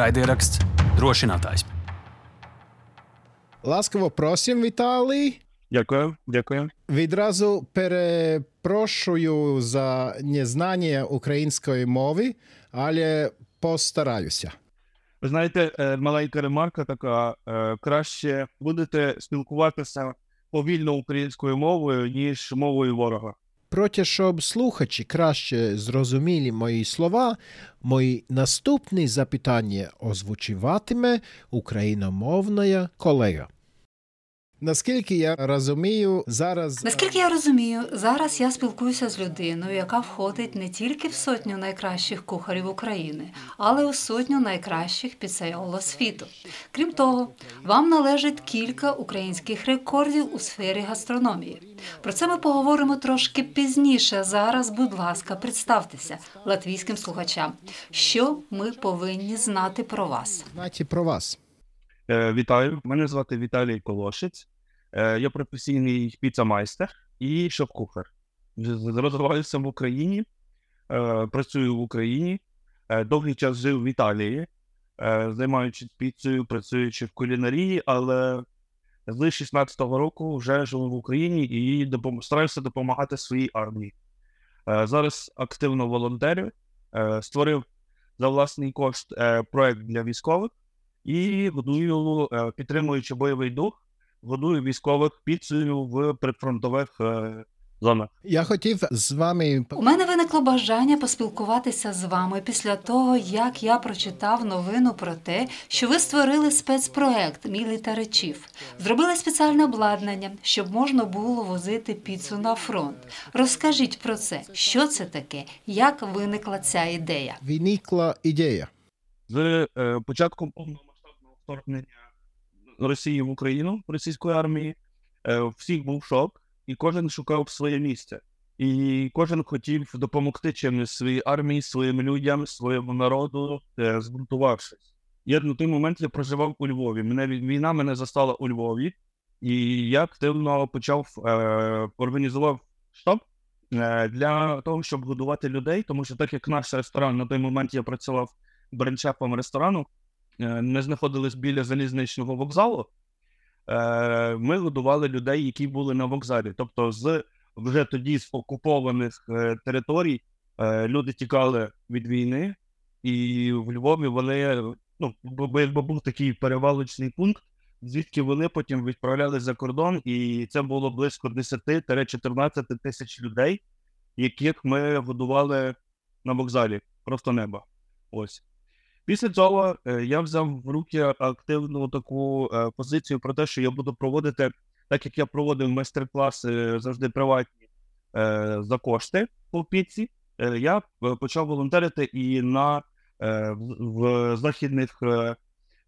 Raidieraksts drošinātājs. Ласкаво просим, Віталій. Дякую, дякую. Відразу перепрошую за незнання української мови, але постараюся. Ви знаєте, маленька ремарка така: краще будете спілкуватися повільно українською мовою, ніж мовою ворога. Проте, щоб слухачі краще зрозуміли мої слова, мої наступні запитання озвучуватиме україномовна колега. Наскільки я розумію, зараз Наскільки я розумію, зараз я спілкуюся з людиною, яка входить не тільки в сотню найкращих кухарів України, але й у сотню найкращих піцейоло світу. Крім того, вам належить кілька українських рекордів у сфері гастрономії. Про це ми поговоримо трошки пізніше. Зараз, будь ласка, представтеся латвійським слухачам, що ми повинні знати про вас. знаєте про вас. Е, Вітаю, мене звати Віталій Колошець. Е, Я професійний піцамайстер і шеф-кухар. Розвиваюся в Україні, е, працюю в Україні. Е, Довгий час жив в Італії, е, займаючись піцею, працюючи в кулінарії, але з 16-го року вже живу в Україні і допом- стараюся допомагати своїй армії. Е, Зараз активно волонтерю, е, створив за власний кошт е, проект для військових і годую, е, підтримуючи бойовий дух, годую військових піцею в прифронтових е, зонах. Я хотів з вами У мене виникло бажання поспілкуватися з вами після того, як я прочитав новину про те, що ви створили спецпроект Military Chief. Зробили спеціальне обладнання, щоб можна було возити піцу на фронт. Розкажіть про це, що це таке, як виникла ця ідея. виникла ідея. З е, початком повномасштабного вторгнення Росії в Україну російської армії е, всіх був шок, і кожен шукав своє місце. І кожен хотів допомогти чимось своїй армії, своїм людям, своєму народу, е, збунтувавшись. Я на той момент я проживав у Львові. Мене вій- війна мене застала у Львові, і я активно почав е, організував штаб е, для того, щоб годувати людей, тому що так як наш ресторан на той момент я працював брендшефом ресторану, ми знаходились біля залізничного вокзалу. Е, Ми годували людей, які були на вокзалі. Тобто, з вже тоді з окупованих е, територій е, люди тікали від війни, і в Львові вони ну, якби був такий перевалочний пункт, звідки вони потім відправлялись за кордон, і це було близько 10-14 тисяч людей, яких ми годували на вокзалі, просто неба. Ось. Після цього е, я взяв в руки активну таку е, позицію про те, що я буду проводити, так як я проводив майстер-класи завжди приватні е, за кошти по піці, е, я е, почав волонтерити і на е, в, західних е,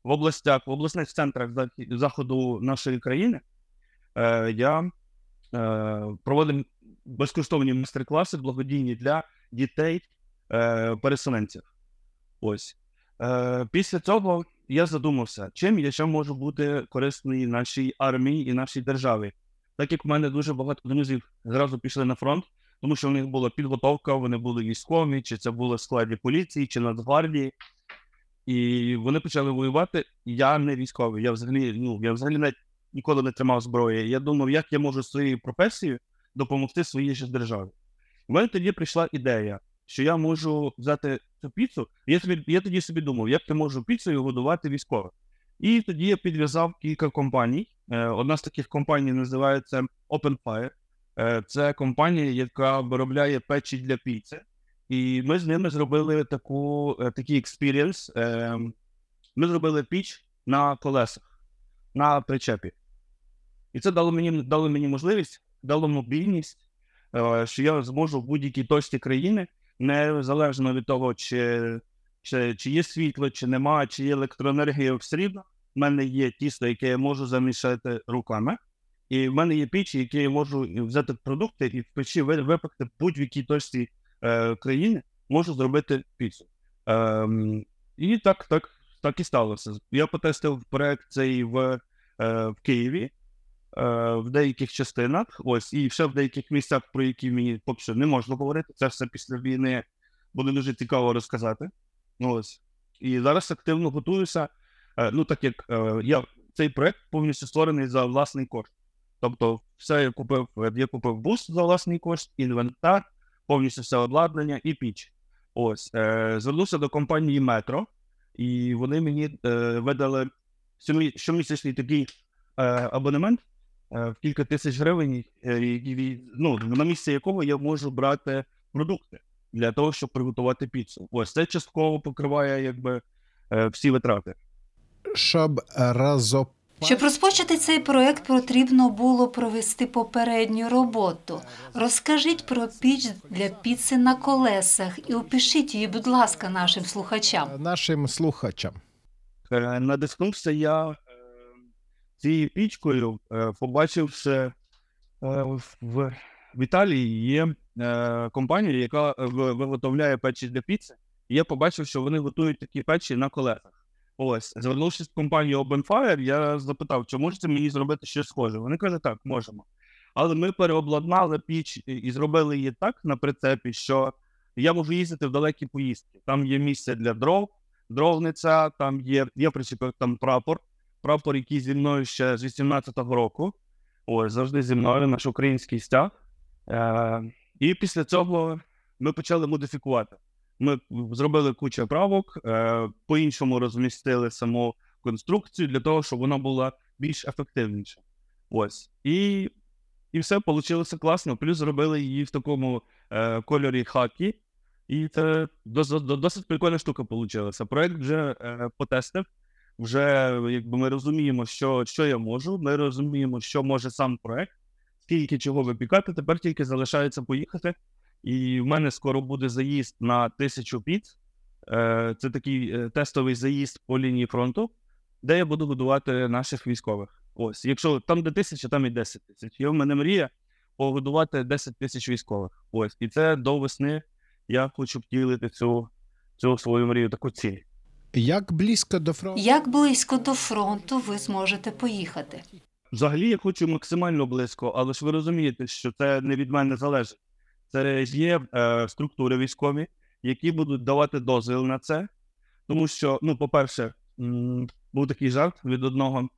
в областях, в обласних центрах заходу нашої країни. Е, я е, проводив безкоштовні майстер-класи благодійні для дітей е, переселенців. Ось. Е, після цього я задумався, чим я ще можу бути корисний нашій армії і нашій державі. Так як в мене дуже багато друзів зразу пішли на фронт, тому що в них була підготовка, вони були військові, чи це було в складі поліції, чи Нацгвардії. І вони почали воювати. Я не військовий. Я взагалі, ну, я взагалі навіть ніколи не тримав зброї. Я думав, як я можу своєю професією допомогти своїй державі. У мене тоді прийшла ідея, що я можу взяти цю піцу. Я, собі, я тоді собі думав, як я можу піцею годувати військових. І тоді я підв'язав кілька компаній. Е, Одна з таких компаній називається Open Fire. Е, Це компанія, яка виробляє печі для піци. І ми з ними зробили таку, е, такий experience. Ми зробили піч на колесах, на причепі. І це дало мені, дало мені можливість, дало мобільність, що я зможу в будь-якій точці країни, незалежно від того, чи, чи, чи є світло, чи нема, чи є електроенергія все рівно. В мене є тісто, яке я можу замішати руками. І в мене є піч, які я можу взяти продукти і в печі ви- випекти будь-якій точці е, країни, можу зробити піцу. Ем, і так, так, так і сталося. Я потестив проект цей в, е, в Києві, е, в деяких частинах, ось, і ще в деяких місцях, про які мені поки що не можна говорити. Це все після війни буде дуже цікаво розказати. Ось. І зараз активно готуюся. Е, ну, так як е, я цей проект повністю створений за власний кошт. Тобто, все я купив, е, я купив бус за власний кошт, інвентар, повністю все обладнання і піч. Ось е, звернувся до компанії Метро, і вони мені е, видали щомі- щомісячний такий е, абонемент е, в кілька тисяч гривень, е, ну, на місце якого я можу брати продукти для того, щоб приготувати піцу. Ось це частково покриває якби е, всі витрати. Щоб разоп... Щоб розпочати цей проект, потрібно було провести попередню роботу. Розкажіть про піч для піци на колесах і опишіть її, будь ласка, нашим слухачам. нашим слухачам. Е, Надихнувся я е, цією пічкою, е, побачивши е, в, в Італії є е, компанія, яка виготовляє печі для піци. Я побачив, що вони готують такі печі на колесах. Ось, звернувшись в компанію Open я запитав, чи можете мені зробити щось схоже. Вони кажуть, так, можемо. Але ми переобладнали піч і зробили її так на прицепі, що я можу їздити в далекі поїздки. Там є місце для дров, дровниця, там є, я причепив там прапор, прапор, який зі мною ще з 18-го року. Ось, завжди зі мною, наш український стяг. Е, і після цього ми почали модифікувати. Ми зробили кучу правок, е, по-іншому розмістили саму конструкцію для того, щоб вона була більш ефективніша. Ось. І, і все вийшло класно. Плюс зробили її в такому е, кольорі хакі. І це досить, прикольна штука вийшла. Проект вже е, потестив. Вже якби ми розуміємо, що, що я можу. Ми розуміємо, що може сам проект, скільки чого випікати. Тепер тільки залишається поїхати. І в мене скоро буде заїзд на тисячу піц. Е, Це такий е, тестовий заїзд по лінії фронту, де я буду годувати наших військових. Ось, якщо там де тисяча, там і 10 тисяч. І в мене мрія погодувати 10 тисяч військових. Ось, і це до весни я хочу втілити цю, цю свою мрію, таку ціль. Як близько до фронту? Як близько до фронту ви зможете поїхати? Взагалі я хочу максимально близько, але ж ви розумієте, що це не від мене залежить. Це є е, структури військові, які будуть давати дозвіл на це. Тому що, ну, по-перше, м, був такий жарт від одного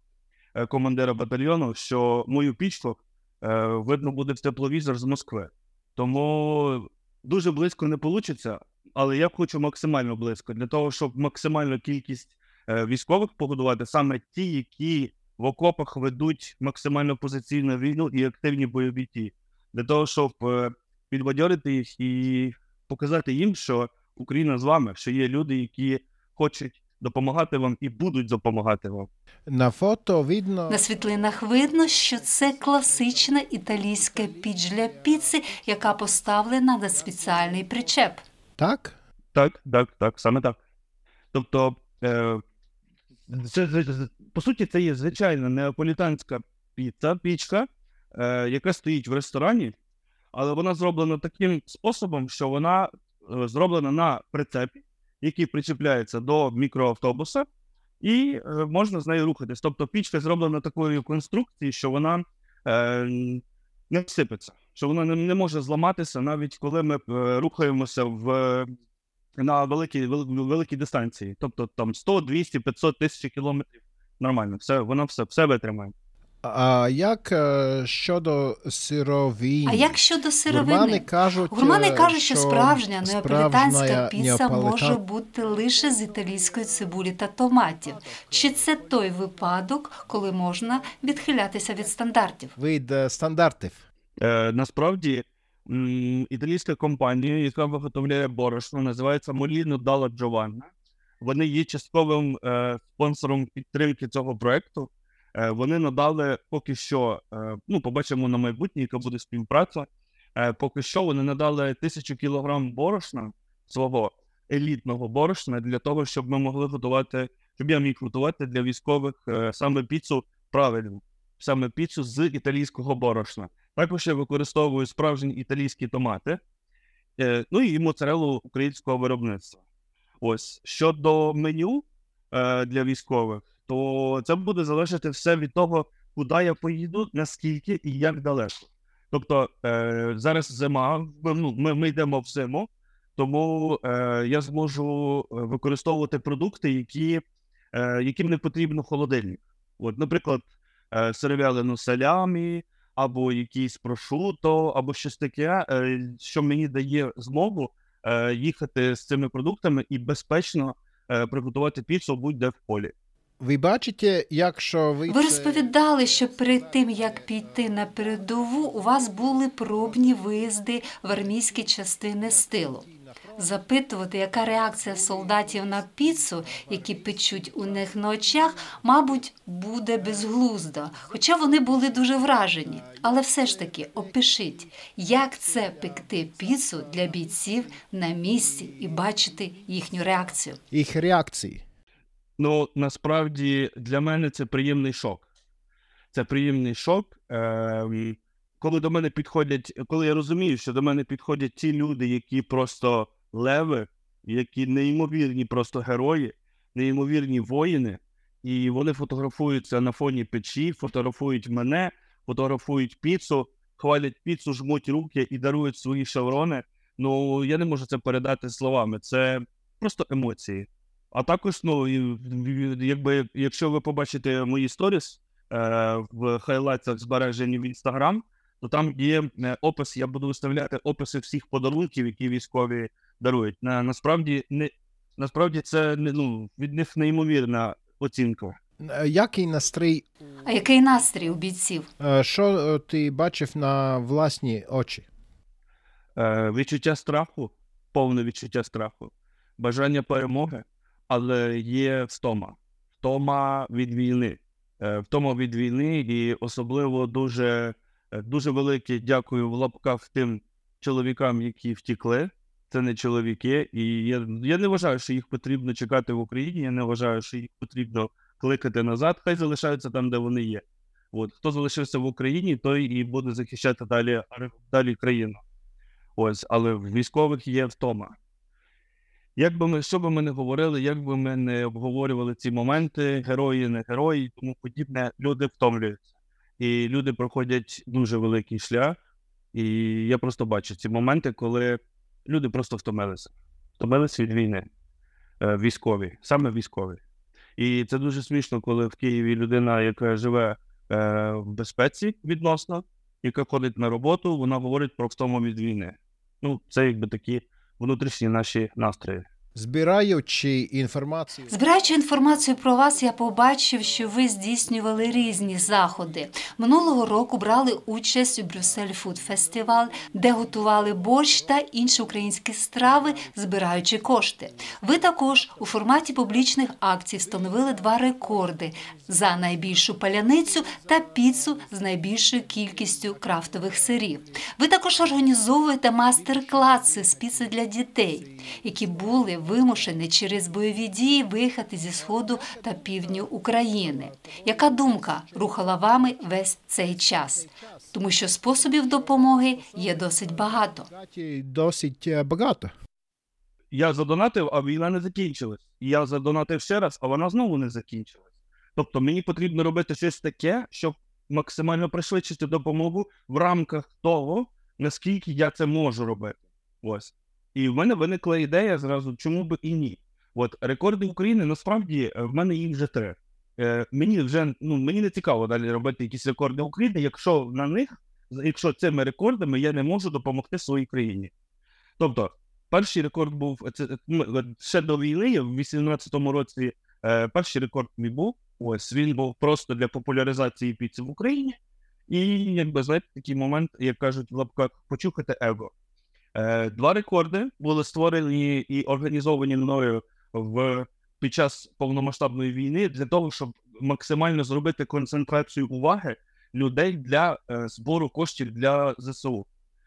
е, командира батальйону, що мою пічку е, видно буде в тепловізор з Москви. Тому дуже близько не вийде, але я хочу максимально близько для того, щоб максимальну кількість е, військових погодувати, саме ті, які в окопах ведуть максимально позиційну війну і активні бойові дії, для того, щоб е, підбадьорити їх і показати їм, що Україна з вами, що є люди, які хочуть допомагати вам і будуть допомагати вам. На фото видно На світлинах видно, що це класична італійська піч для піци, яка поставлена на спеціальний причеп. Так? Так, так, так, саме так. Тобто, е, це, по суті, це є звичайна неаполітанська піца, пічка, е, яка стоїть в ресторані, але вона зроблена таким способом, що вона е, зроблена на прицепі, який причепляється до мікроавтобуса, і е, можна з нею рухатись. Тобто пічка зроблена такою конструкцією, що вона е, не всипеться, що вона не, не може зламатися, навіть коли ми е, рухаємося в на великій, вел- великій дистанції. Тобто там 100, 200, 500 тисяч кілометрів. Нормально, все, вона все, все витримає. А як е, щодо сировин? А як щодо Гурмани сировини? кажуть, Гурмани е, кажуть, що справжня неаполітанська справжня піца неаполітан- може бути лише з італійської цибулі та томатів. Чи це той випадок, коли можна відхилятися від стандартів? Від е, стандартів. Е, насправді, м, італійська компанія, яка виготовляє борошно, називається Molino Dalla Giovanna. Вони є частковим е, спонсором підтримки цього проекту. Е, вони надали поки що, е, ну, побачимо на майбутнє, яка буде співпраця. Е, поки що вони надали тисячу кілограм борошна свого елітного борошна для того, щоб ми могли готувати, щоб я міг готувати для військових е, саме піцу правильну, саме піцу з італійського борошна. Також я використовую справжні італійські томати, е, ну і моцарелу українського виробництва. Ось щодо меню е, для військових, то це буде залежати все від того, куди я поїду, наскільки і як далеко. Тобто е, зараз зима, ну, ми, ми йдемо в зиму, тому я зможу використовувати продукти, які, яким не потрібно холодильник. От, наприклад, сировялену салямі, або якийсь прошуто, або щось таке, е, що мені дає змогу е, їхати з цими продуктами і безпечно е, приготувати піцу будь-де в полі. Ви бачите, якщо ви. Ви розповідали, що перед тим як піти на передову, у вас були пробні виїзди в армійські частини стилу. Запитувати, яка реакція солдатів на піцу, які печуть у них на очах, мабуть, буде безглуздо. Хоча вони були дуже вражені. Але все ж таки опишіть, як це пекти піцу для бійців на місці і бачити їхню реакцію. Їх реакції. Ну, насправді для мене це приємний шок. Це приємний шок. Е, коли до мене підходять, коли я розумію, що до мене підходять ті люди, які просто леви, які неймовірні просто герої, неймовірні воїни, і вони фотографуються на фоні печі, фотографують мене, фотографують піцу, хвалять піцу, жмуть руки і дарують свої шеврони. Ну я не можу це передати словами. Це просто емоції. А також, ну, якби, якщо ви побачите мої сторіс е, в хайлайтах збережені в Інстаграм, то там є е, опис, я буду виставляти описи всіх подарунків, які військові дарують. На, насправді, не, насправді це не, ну, від них неймовірна оцінка. Е, Який настрій, А який настрій у бійців? е, що е, ти бачив на власні очі? Е, відчуття страху, повне відчуття страху, бажання перемоги, але є втома. Втома від війни. Е, втома від війни, і особливо дуже, дуже велике дякую в лапках тим чоловікам, які втікли. Це не чоловіки, і я, я не вважаю, що їх потрібно чекати в Україні. Я не вважаю, що їх потрібно кликати назад. Хай залишаються там, де вони є. От хто залишився в Україні, той і буде захищати далі, далі країну. Ось, але в військових є втома. Як би ми, що би ми не говорили, як би ми не обговорювали ці моменти, герої, не герої тому подібне, люди втомлюються. І люди проходять дуже великий шлях. І я просто бачу ці моменти, коли люди просто втомилися. Втомилися від війни. Е, Військові, саме військові. І це дуже смішно, коли в Києві людина, яка живе е, в безпеці відносно, яка ходить на роботу, вона говорить про втому від війни. Ну, це якби такі внутрішні наші настрої. Збираючи інформацію. Збираючи інформацію про вас, я побачив, що ви здійснювали різні заходи. Минулого року брали участь у Брюссель Фуд Фестиваль, де готували борщ та інші українські страви, збираючи кошти. Ви також у форматі публічних акцій встановили два рекорди за найбільшу паляницю та піцу з найбільшою кількістю крафтових сирів. Ви також організовуєте мастер-класи з піци для дітей, які були вимушені через бойові дії виїхати зі сходу та півдню України. Яка думка рухала вами весь цей час? Тому що способів допомоги є досить багато. Досить е, багато. Я задонатив, а війна не закінчилась. Я задонатив ще раз, а вона знову не закінчилась. Тобто мені потрібно робити щось таке, щоб максимально пришвидшити допомогу в рамках того, наскільки я це можу робити. Ось. І в мене виникла ідея зразу, чому би і ні. От рекорди України насправді е, в мене їх вже три. Е, мені вже ну мені не цікаво далі робити якісь рекорди України, якщо на них, якщо цими рекордами я не можу допомогти своїй країні. Тобто, перший рекорд був це е, ще до війни, в 18-му році. Е, перший рекорд мій був. Ось він був просто для популяризації піци в Україні. І, якби знаєте, такий момент, як кажуть в лапках, почухати его. Е, два рекорди були створені і організовані мною в під час повномасштабної війни для того, щоб максимально зробити концентрацію уваги людей для е, збору коштів для ЗСУ.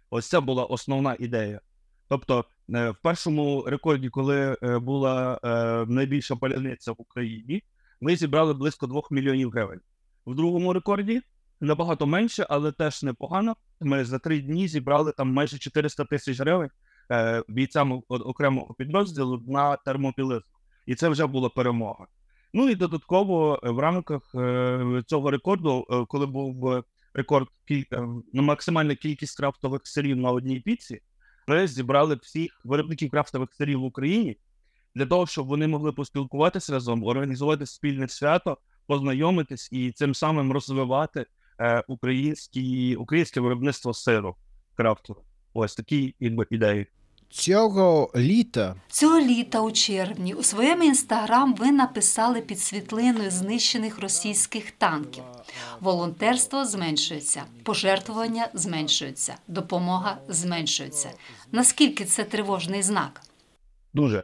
Ось це була основна ідея. Тобто, е, в першому рекорді, коли була найбільша паляниця в Україні, ми зібрали близько 2 мільйонів гривень. В другому рекорді набагато менше, але теж непогано. Ми за три дні зібрали там майже 400 тисяч гривень е, бійцям окремого підрозділу на термобілизну. І це вже була перемога. Ну і додатково е, в рамках е, цього рекорду, е, коли був е, рекорд кіль... е, ну, максимальна кількість крафтових сирів на одній піці, Ми зібрали всіх виробників крафтових сирів в Україні для того, щоб вони могли поспілкуватися разом, організувати спільне свято, познайомитись і цим самим розвивати українські, українське виробництво сиру крафтове. Ось такі якби, ідеї. Цього літа Цього літа у червні у своєму інстаграм ви написали під світлиною знищених російських танків. Волонтерство зменшується, пожертвування зменшуються, допомога зменшується. Наскільки це тривожний знак? Дуже,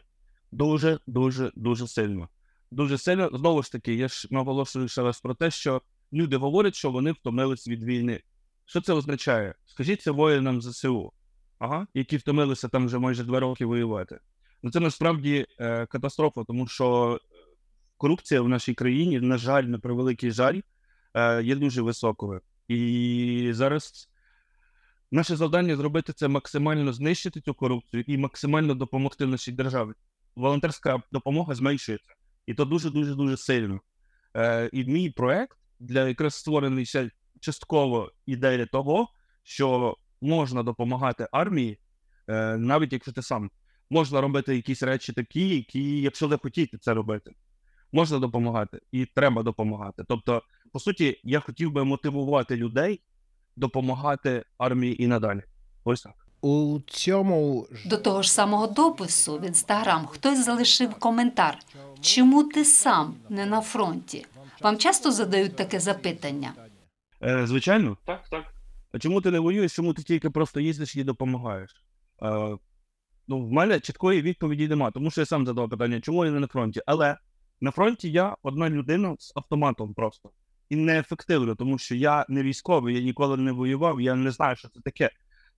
дуже, дуже, дуже сильно. Дуже сильно. Знову ж таки, я ж наголошую ще раз про те, що люди говорять, що вони втомились від війни. Що це означає? Скажіть це воїнам ЗСУ, ага, які втомилися там вже майже два роки воювати. Ну це насправді е, катастрофа, тому що корупція в нашій країні, на жаль, на превеликий жаль, е, є дуже високою. І зараз наше завдання зробити це максимально знищити цю корупцію і максимально допомогти нашій державі. Волонтерська допомога зменшується, і то дуже дуже дуже сильно. Е, і мій проект для якраз створений частково ідея того, що можна допомагати армії, е, навіть якщо ти сам можна робити якісь речі такі, які, якщо не хотіти це робити, можна допомагати і треба допомагати. Тобто, по суті, я хотів би мотивувати людей допомагати армії і надалі. Ось так. У цьому ж До того ж самого допису в інстаграм хтось залишив коментар: чому ти сам не на фронті? Вам часто задають таке запитання? Е, звичайно, так, так. А чому ти не воюєш, чому ти тільки просто їздиш і допомагаєш? Е, ну, в мене чіткої відповіді немає, тому що я сам задав питання, чому я не на фронті. Але на фронті я одна людина з автоматом просто. І неефективно, тому що я не військовий, я ніколи не воював, я не знаю, що це таке.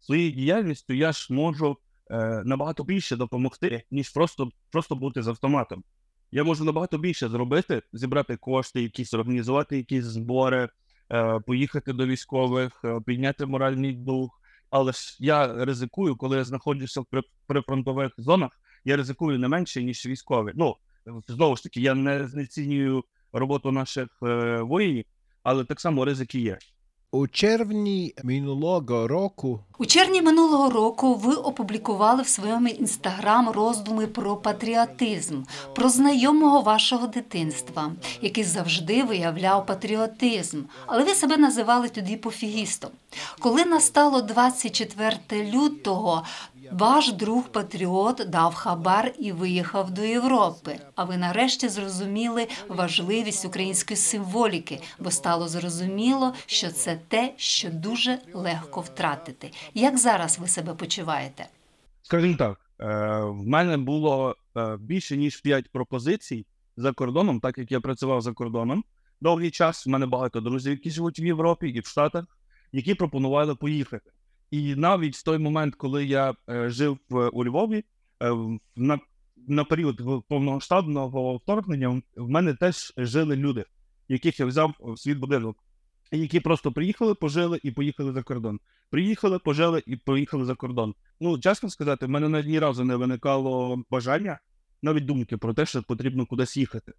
Своєю діяльністю я ж можу е, набагато більше допомогти, ніж просто, просто бути з автоматом. Я можу набагато більше зробити, зібрати кошти, якісь організувати якісь збори, е, поїхати до військових, е, підняти моральний дух. Але ж я ризикую, коли я знаходжуся в при- прифронтових зонах, я ризикую не менше, ніж військові. Ну, знову ж таки, я не знецінюю роботу наших е, воїнів, але так само ризики є. У червні минулого року У червні минулого року ви опублікували в своєму інстаграм роздуми про патріотизм, про знайомого вашого дитинства, який завжди виявляв патріотизм, але ви себе називали тоді пофігістом. Коли настало 24 лютого, ваш друг патріот дав хабар і виїхав до Європи. А ви нарешті зрозуміли важливість української символіки, бо стало зрозуміло, що це те, що дуже легко втратити. Як зараз ви себе почуваєте? Скажімо так, е, в мене було е, більше ніж 5 пропозицій за кордоном, так як я працював за кордоном довгий час. У мене багато друзів, які живуть в Європі і в Штатах, які пропонували поїхати. І навіть в той момент, коли я е, жив у Львові, е, на, на період повномасштабного вторгнення, в- мене теж жили люди, яких я взяв в свій будинок, які просто приїхали, пожили і поїхали за кордон. Приїхали, пожили і поїхали за кордон. Ну, чесно сказати, в мене навіть ні разу не виникало бажання, навіть думки про те, що потрібно кудись їхати.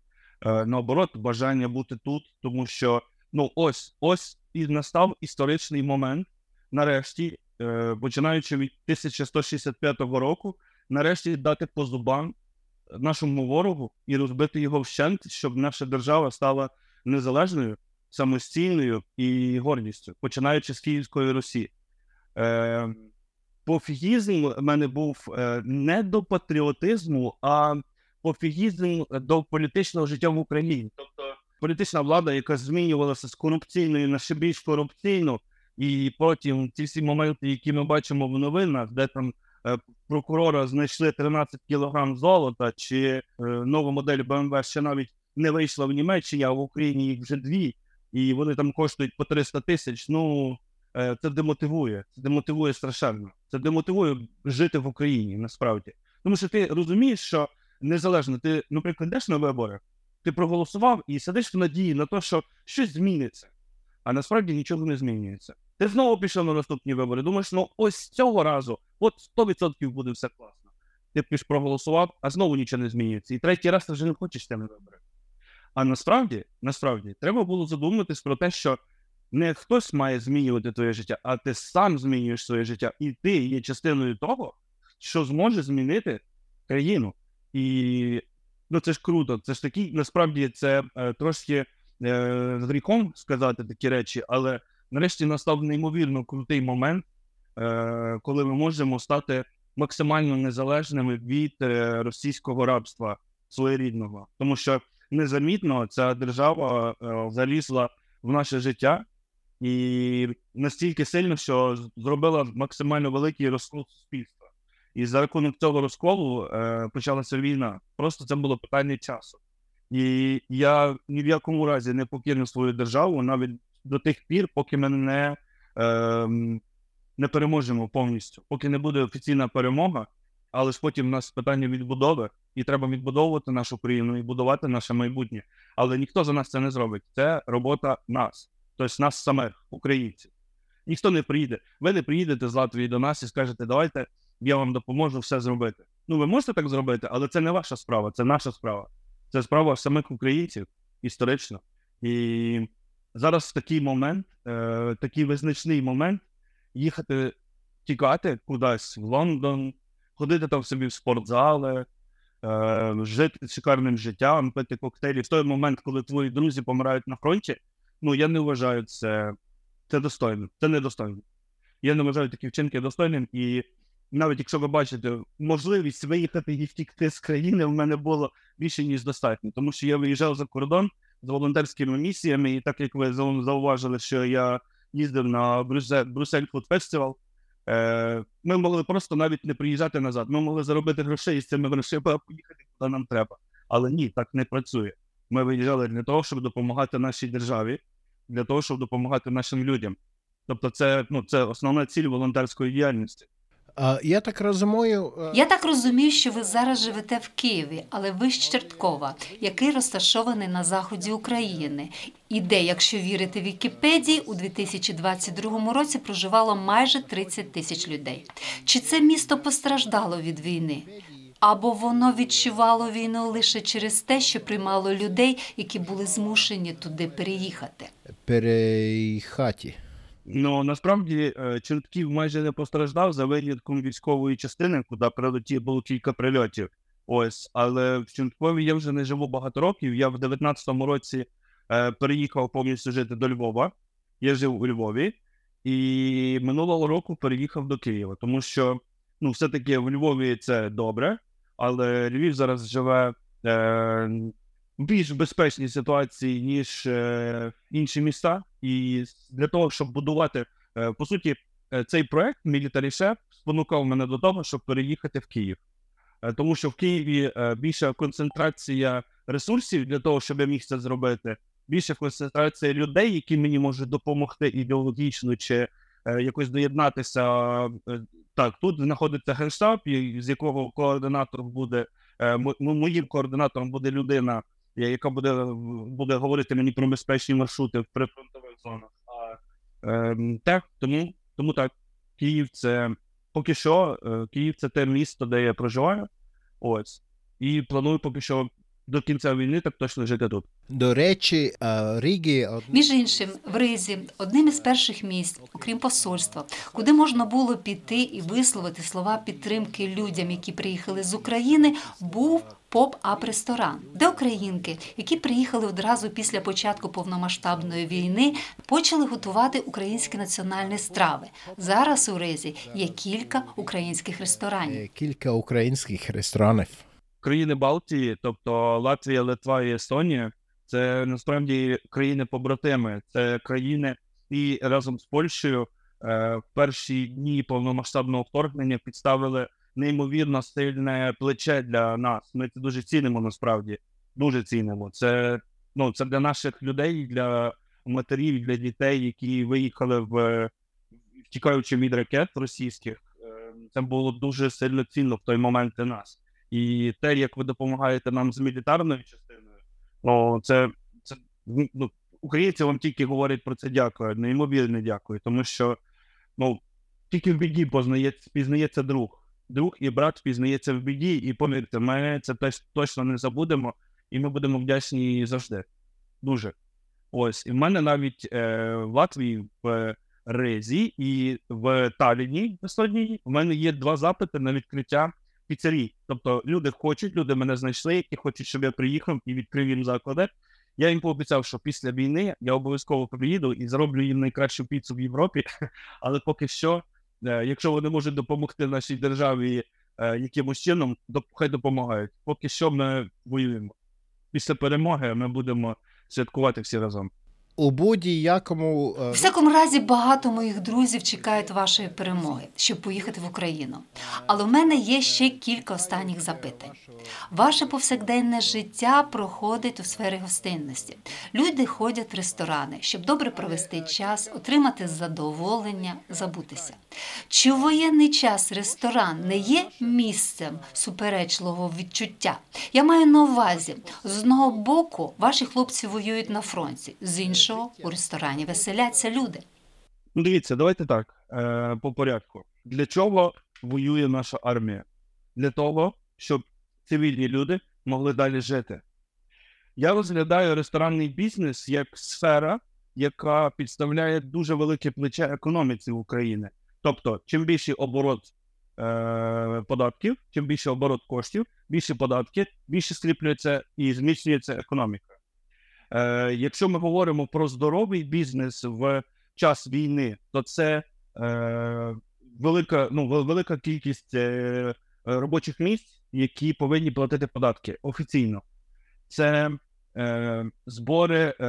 Е, наоборот, бажання бути тут, тому що ну ось ось і настав історичний момент, нарешті, починаючи від 1165 року, нарешті дати по зубам нашому ворогу і розбити його вщент, щоб наша держава стала незалежною, самостійною і гордістю, починаючи з Київської Русі. Е, пофігізм в мене був е, не до патріотизму, а пофігізм до політичного життя в Україні. Тобто політична влада, яка змінювалася з корупційної на ще більш корупційну, і потім ці всі моменти, які ми бачимо в новинах, де там е, прокурора знайшли 13 кілограм золота, чи е, нова модель BMW ще навіть не вийшла в Німеччині, а в Україні їх вже дві, і вони там коштують по 300 тисяч. Ну е, це демотивує. Це демотивує страшенно. Це демотивує жити в Україні насправді. Тому що ти розумієш, що незалежно, ти, наприклад, йдеш на вибори, ти проголосував і сидиш в надії на те, що щось зміниться, а насправді нічого не змінюється. Ти знову пішов на наступні вибори. Думаєш, ну ось цього разу, от 100% буде все класно. Ти піш проголосував, а знову нічого не змінюється. І третій раз ти вже не хочеш йти вибори. А насправді, насправді, треба було задуматись про те, що не хтось має змінювати твоє життя, а ти сам змінюєш своє життя, і ти є частиною того, що зможе змінити країну. І ну це ж круто. Це ж такий, насправді, це е, трошки е, гріхом сказати такі речі, але нарешті настав неймовірно крутий момент, е, коли ми можемо стати максимально незалежними від е, російського рабства своєрідного, тому що незамітно ця держава е, залізла в наше життя і настільки сильно, що зробила максимально великий розкол суспільства. І за рахунок цього розколу е, почалася війна. Просто це було питання часу. І я ні в якому разі не покину свою державу навіть до тих пір, поки ми не, е, не переможемо повністю, поки не буде офіційна перемога, але ж потім в нас питання відбудови, і треба відбудовувати нашу країну і будувати наше майбутнє. Але ніхто за нас це не зробить. Це робота нас, тобто нас самих, українців. Ніхто не приїде. Ви не приїдете з Латвії до нас і скажете, давайте я вам допоможу все зробити. Ну, ви можете так зробити, але це не ваша справа, це наша справа. Це справа самих українців історично. І зараз такий момент, е, такий визначний момент, їхати, тікати кудись в Лондон, ходити там собі в спортзали, е, жити шикарним життям, пити коктейлі. В той момент, коли твої друзі помирають на фронті, ну я не вважаю це, це достойним, це недостойно. Я не вважаю такі вчинки достойним. І навіть якщо ви бачите можливість виїхати і втікти з країни, в мене було більше ніж достатньо, тому що я виїжджав за кордон з волонтерськими місіями, і так як ви зауважили, що я їздив на Брюссель, Брюссель Фуд Фестивал, е, ми могли просто навіть не приїжджати назад. Ми могли заробити грошей і з цими грошима поїхати куди нам треба. Але ні, так не працює. Ми виїжджали для того, щоб допомагати нашій державі, для того, щоб допомагати нашим людям. Тобто, це, ну, це основна ціль волонтерської діяльності. А, я так розумію. е, Я так розумію, що ви зараз живете в Києві, але ви з Черткова, який розташований на заході України, і де, якщо вірити Вікіпедії, у 2022 році проживало майже 30 тисяч людей. Чи це місто постраждало від війни? Або воно відчувало війну лише через те, що приймало людей, які були змушені туди переїхати? Переїхати. Ну насправді е, Чортків майже не постраждав за винятком військової частини, куди прилетів було кілька прильотів. Ось, але в Чорткові я вже не живу багато років. Я в 19-му році е, переїхав повністю жити до Львова. Я жив у Львові, і минулого року переїхав до Києва, тому що ну, все-таки в Львові це добре, але Львів зараз живе е, більш безпечній ситуації, ніж е, інші міста. І для того, щоб будувати, е, по суті, е, цей проект Military Chef спонукав мене до того, щоб переїхати в Київ. Е, Тому що в Києві е, більша концентрація ресурсів для того, щоб я міг це зробити, більша концентрація людей, які мені можуть допомогти ідеологічно чи е, якось доєднатися. Е, Так, тут знаходиться генштаб, з якого координатором буде е, мо- мо- моїм координатором буде людина, яка буде, буде говорити мені про безпечні маршрути в прифронтових зонах. А, ем, так, тому, тому так, Київ це поки що, е, Київ це те місто, де я проживаю. Ось. І планую поки що до кінця війни так точно жити тут. До речі, е, Ріги од- Між іншим, в Ризі одним із перших місць, окрім посольства, куди можна було піти і висловити слова підтримки людям, які приїхали з України, був pop-up -ресторан, де українки, які приїхали одразу після початку повномасштабної війни, почали готувати українські національні страви. Зараз у Ризі є кілька українських ресторанів. е, кілька українських ресторанів. країни Балтії, тобто Латвія, Литва і Естонія, це насправді країни-побратими. Це країни, і разом з Польщею е, в перші дні повномасштабного вторгнення підставили неймовірно сильне плече для нас. Ми це дуже цінимо насправді. Дуже цінимо. Це ну це для наших людей, для матерів, для дітей, які виїхали в втікаючи від ракет російських. Е, Це було дуже сильно цінно в той момент для нас. І те, як ви допомагаєте нам з мілітарною частиною, ну це, це ну, українці вам тільки говорять про це дякую, неймовірне дякую, тому що ну, тільки в біді познається, пізнається друг. Друг і брат пізнається в біді, і повірте, ми це точно не забудемо, і ми будемо вдячні завжди. Дуже. Ось. І в мене навіть е, в Латвії в Ризі і в Таліні в Естонії у мене є два запити на відкриття піцерій. Тобто люди хочуть, люди мене знайшли, які хочуть, щоб я приїхав і відкрив їм заклади. Я їм пообіцяв, що після війни я обов'язково приїду і зроблю їм найкращу піцу в Європі. Але поки що, якщо вони можуть допомогти нашій державі е, якимось чином, хай допомагають. Поки що ми воюємо. Після перемоги ми будемо святкувати всі разом. У будь-якому е, У всякому разі, багато моїх друзів чекають вашої перемоги, щоб поїхати в Україну. Але в мене є ще кілька останніх запитань. Ваше повсякденне життя проходить у сфері гостинності. Люди ходять в ресторани, щоб добре провести час, отримати задоволення, забутися. Чи в воєнний час ресторан не є місцем суперечливого відчуття? Я маю на увазі, з одного боку, ваші хлопці воюють на фронті, з іншого у ресторані веселяться люди. Ну, дивіться, давайте так, е, по порядку. Для чого воює наша армія? Для того, щоб цивільні люди могли далі жити. Я розглядаю ресторанний бізнес як сфера, яка підставляє дуже велике плече економіці України. Тобто, чим більший оборот е, податків, чим більше оборот коштів, більше податки, більше скріплюється і зміцнюється економіка. Е, якщо ми говоримо про здоровий бізнес в час війни, то це е, велика, ну, велика кількість е, робочих місць, які повинні платити податки офіційно. Це е, збори, е,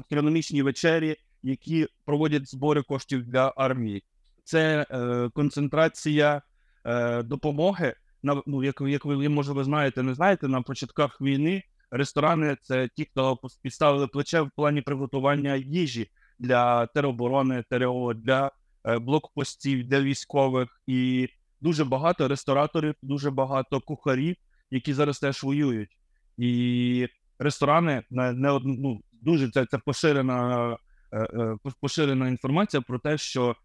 астрономічні вечері, які проводять збори коштів для армії. Це е, концентрація е, допомоги. На, ну, як, як ви, може, ви знаєте, не знаєте, на початках війни ресторани це ті, хто підставили плече в плані приготування їжі для тероборони, ТРО, для е, блокпостів, для військових і дуже багато рестораторів, дуже багато кухарів, які зараз теж воюють. І ресторани не, ну, дуже це, це поширена, е, е, поширена інформація про те, що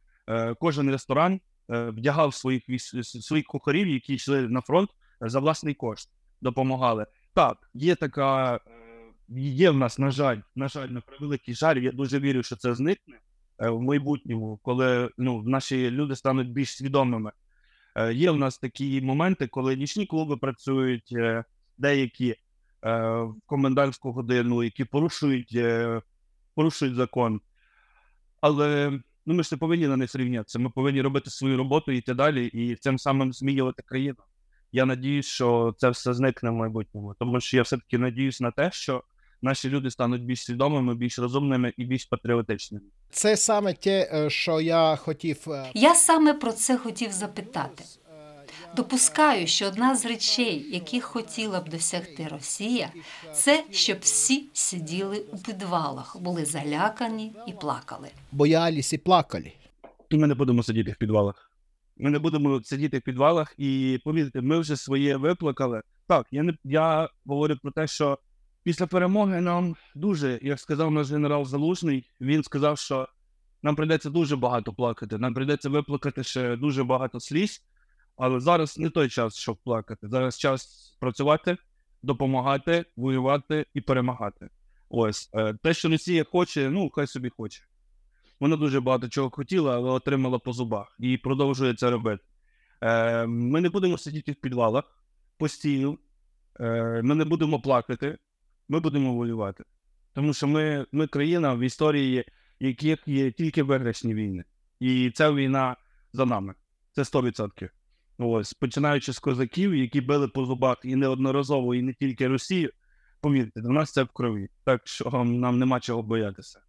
кожен ресторан вдягав своїх своїх кухарів, які йшли на фронт за власний кошт, допомагали. Так, є така, е, є в нас, на жаль, на жаль, на превеликий жаль. Я дуже вірю, що це зникне е, в майбутньому, коли ну, наші люди стануть більш свідомими. Е, Є в нас такі моменти, коли нічні клуби працюють, деякі в комендантську годину, які порушують, порушують закон. Але ну, ми ж не повинні на них рівнятися. Ми повинні робити свою роботу йти далі, і цим самим змінювати країну. Я надіюсь, що це все зникне в майбутньому, тому що я все-таки надіюсь на те, що наші люди стануть більш свідомими, більш розумними і більш патріотичними. це саме те, е, що я хотів. е, Я саме про це хотів запитати. Допускаю, що одна з речей, яких хотіла б досягти Росія, це щоб всі сиділи у підвалах, були залякані і плакали. Боялись і плакали. І ми не будемо сидіти в підвалах. Ми не будемо сидіти в підвалах, і повірте, ми вже своє виплакали. Так, я не я говорю про те, що після перемоги нам дуже, як сказав наш генерал Залужний, він сказав, що нам прийдеться дуже багато плакати. Нам прийдеться виплакати ще дуже багато сліз. Але зараз не той час, щоб плакати. Зараз час працювати, допомагати, воювати і перемагати. Ось е, те, що Росія хоче, ну хай собі хоче. Вона дуже багато чого хотіла, але отримала по зубах і продовжує це робити. Е, ми не будемо сидіти в підвалах постійно, е, ми не будемо плакати, ми будемо воювати. Тому що ми, ми країна в історії, яких є тільки виграшні війни. І ця війна за нами. Це 100%. Ось, починаючи з козаків, які били по зубах і неодноразово, і не тільки Росію, повірте, до нас це в крові. Так що нам нема чого боятися.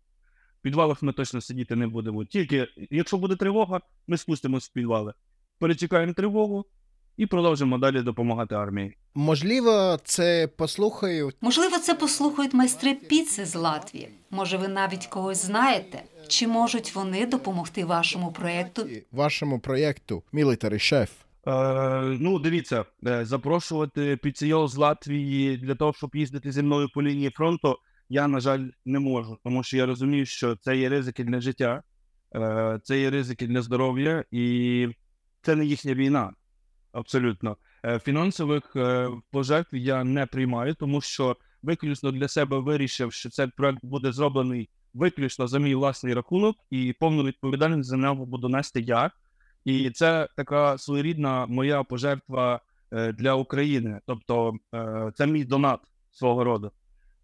Підвалах ми точно сидіти не будемо. Тільки якщо буде тривога, ми спустимось в підвали. Перечекаємо тривогу і продовжимо далі допомагати армії. Можливо, це послухають. Можливо, це послухають майстри піци з Латвії. Може, ви навіть когось знаєте? Чи можуть вони допомогти вашому проєкту? Вашому проєкту Military Chef. Е, ну, дивіться, е, запрошувати піцейол з Латвії для того, щоб їздити зі мною по лінії фронту, я, на жаль, не можу, тому що я розумію, що це є ризики для життя, е, це є ризики для здоров'я, і це не їхня війна. Абсолютно. Е, Фінансових е, пожертв я не приймаю, тому що виключно для себе вирішив, що цей проект буде зроблений виключно за мій власний рахунок, і повну відповідальність за нього буду нести я. І це така своєрідна моя пожертва для України. Тобто, це мій донат свого роду.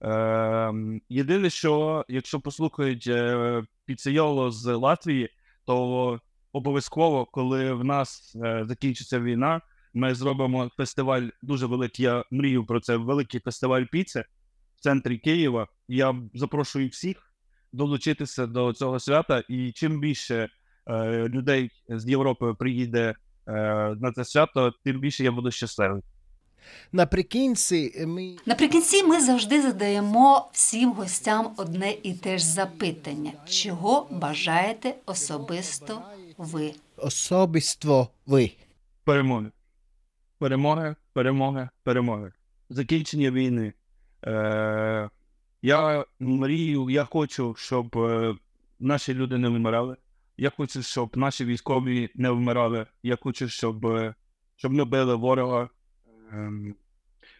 Е, єдине, що якщо послухають е, піцейоло з Латвії, то обов'язково, коли в нас е, закінчиться війна, ми зробимо фестиваль дуже великий. Я мрію про це. Великий фестиваль піци в центрі Києва. Я запрошую всіх долучитися до цього свята. І чим більше е, людей з Європи приїде на це свято, тим більше я буду щасливий. Наприкінці ми Наприкінці ми завжди задаємо всім гостям одне і те ж запитання: чого бажаєте особисто ви? особисто ви. Перемоги. Перемоги, перемоги, перемоги. Закінчення війни. Е, я мрію, я хочу, щоб е, наші люди не вмирали. Я хочу, щоб наші військові не вмирали. Я хочу, щоб, е, щоб не били ворога. Ем,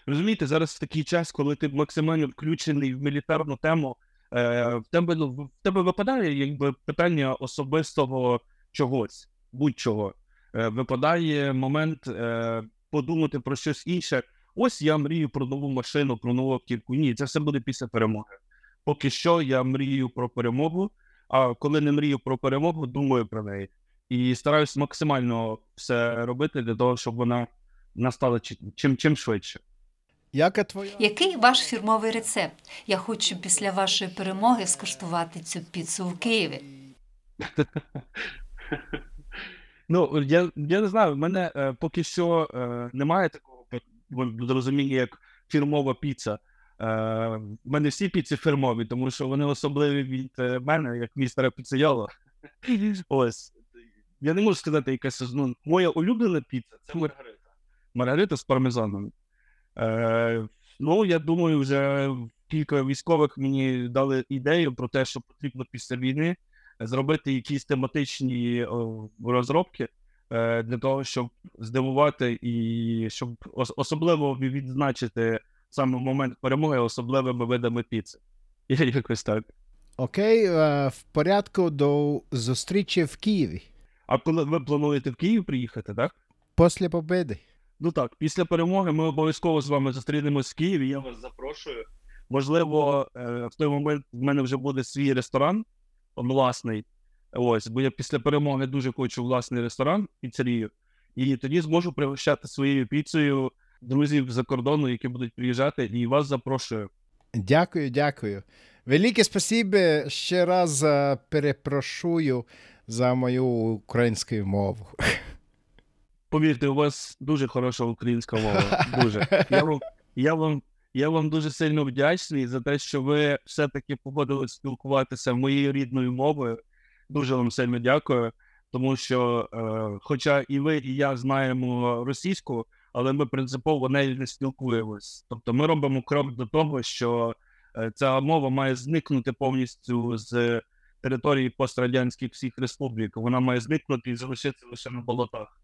розумієте, зараз такий час, коли ти максимально включений в мілітарну тему, е, в, тебе, ну, в тебе випадає якби питання особистого чогось, будь-чого. Е, випадає момент е, подумати про щось інше. Ось я мрію про нову машину, про нову автівку. Ні, це все буде після перемоги. Поки що я мрію про перемогу, а коли не мрію про перемогу, думаю про неї. І стараюсь максимально все робити для того, щоб вона настала чи- чим, чим швидше. Яка твоя? Який ваш фірмовий рецепт? Я хочу після вашої перемоги скуштувати цю піцу в Києві. Ну, я, я не знаю, в мене е, поки що е, немає такого розуміння, як фірмова піца. Е, в мене всі піці фірмові, тому що вони особливі від е, мене, як містера піцейоло. Ось. Я не можу сказати якась. Ну, моя улюблена піца це Маргарита. Маргарита з пармезаном. Е, ну, я думаю, вже кілька військових мені дали ідею про те, що потрібно після війни зробити якісь тематичні розробки е, для того, щоб здивувати і щоб ос- особливо відзначити саме момент перемоги особливими видами піци. Якось так. Окей, е, в порядку до зустрічі в Києві. А коли ви плануєте в Київ приїхати, так? Після победи. Ну так, після перемоги ми обов'язково з вами зустрінемось в Києві. Я вас запрошую. Можливо, е, в той момент в мене вже буде свій ресторан власний. Ось, бо я після перемоги дуже хочу власний ресторан, піцерію. І тоді зможу пригощати своєю піцею друзів за кордону, які будуть приїжджати, і вас запрошую. Дякую, дякую. Велике спасибо ще раз е, перепрошую за мою українську мову. Повірте, у вас дуже хороша українська мова. Дуже. Я вам, я вам, я вам дуже сильно вдячний за те, що ви все-таки погодились спілкуватися моєю рідною мовою. Дуже вам сильно дякую. Тому що, е, хоча і ви, і я знаємо російську, але ми принципово нею не спілкуємось. Тобто ми робимо крок до того, що е, ця мова має зникнути повністю з території пострадянських всіх республік. Вона має зникнути і залишитися лише на болотах.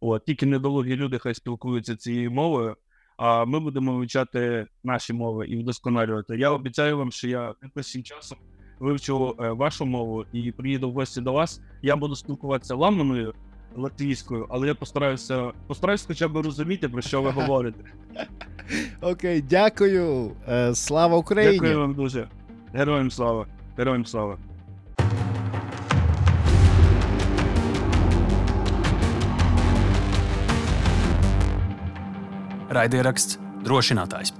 От, тільки недолугі люди хай спілкуються цією мовою, а ми будемо вивчати наші мови і вдосконалювати. Я обіцяю вам, що я найближчим часом вивчу е, вашу мову і приїду в гості до вас. Я буду спілкуватися ламаною латвійською, але я постараюся постараюся хоча б розуміти, про що ви говорите. Окей, дякую. Е, Слава Україні! Дякую вам дуже. Героям слава! Героям слава! Raidieraksts drošinātājs.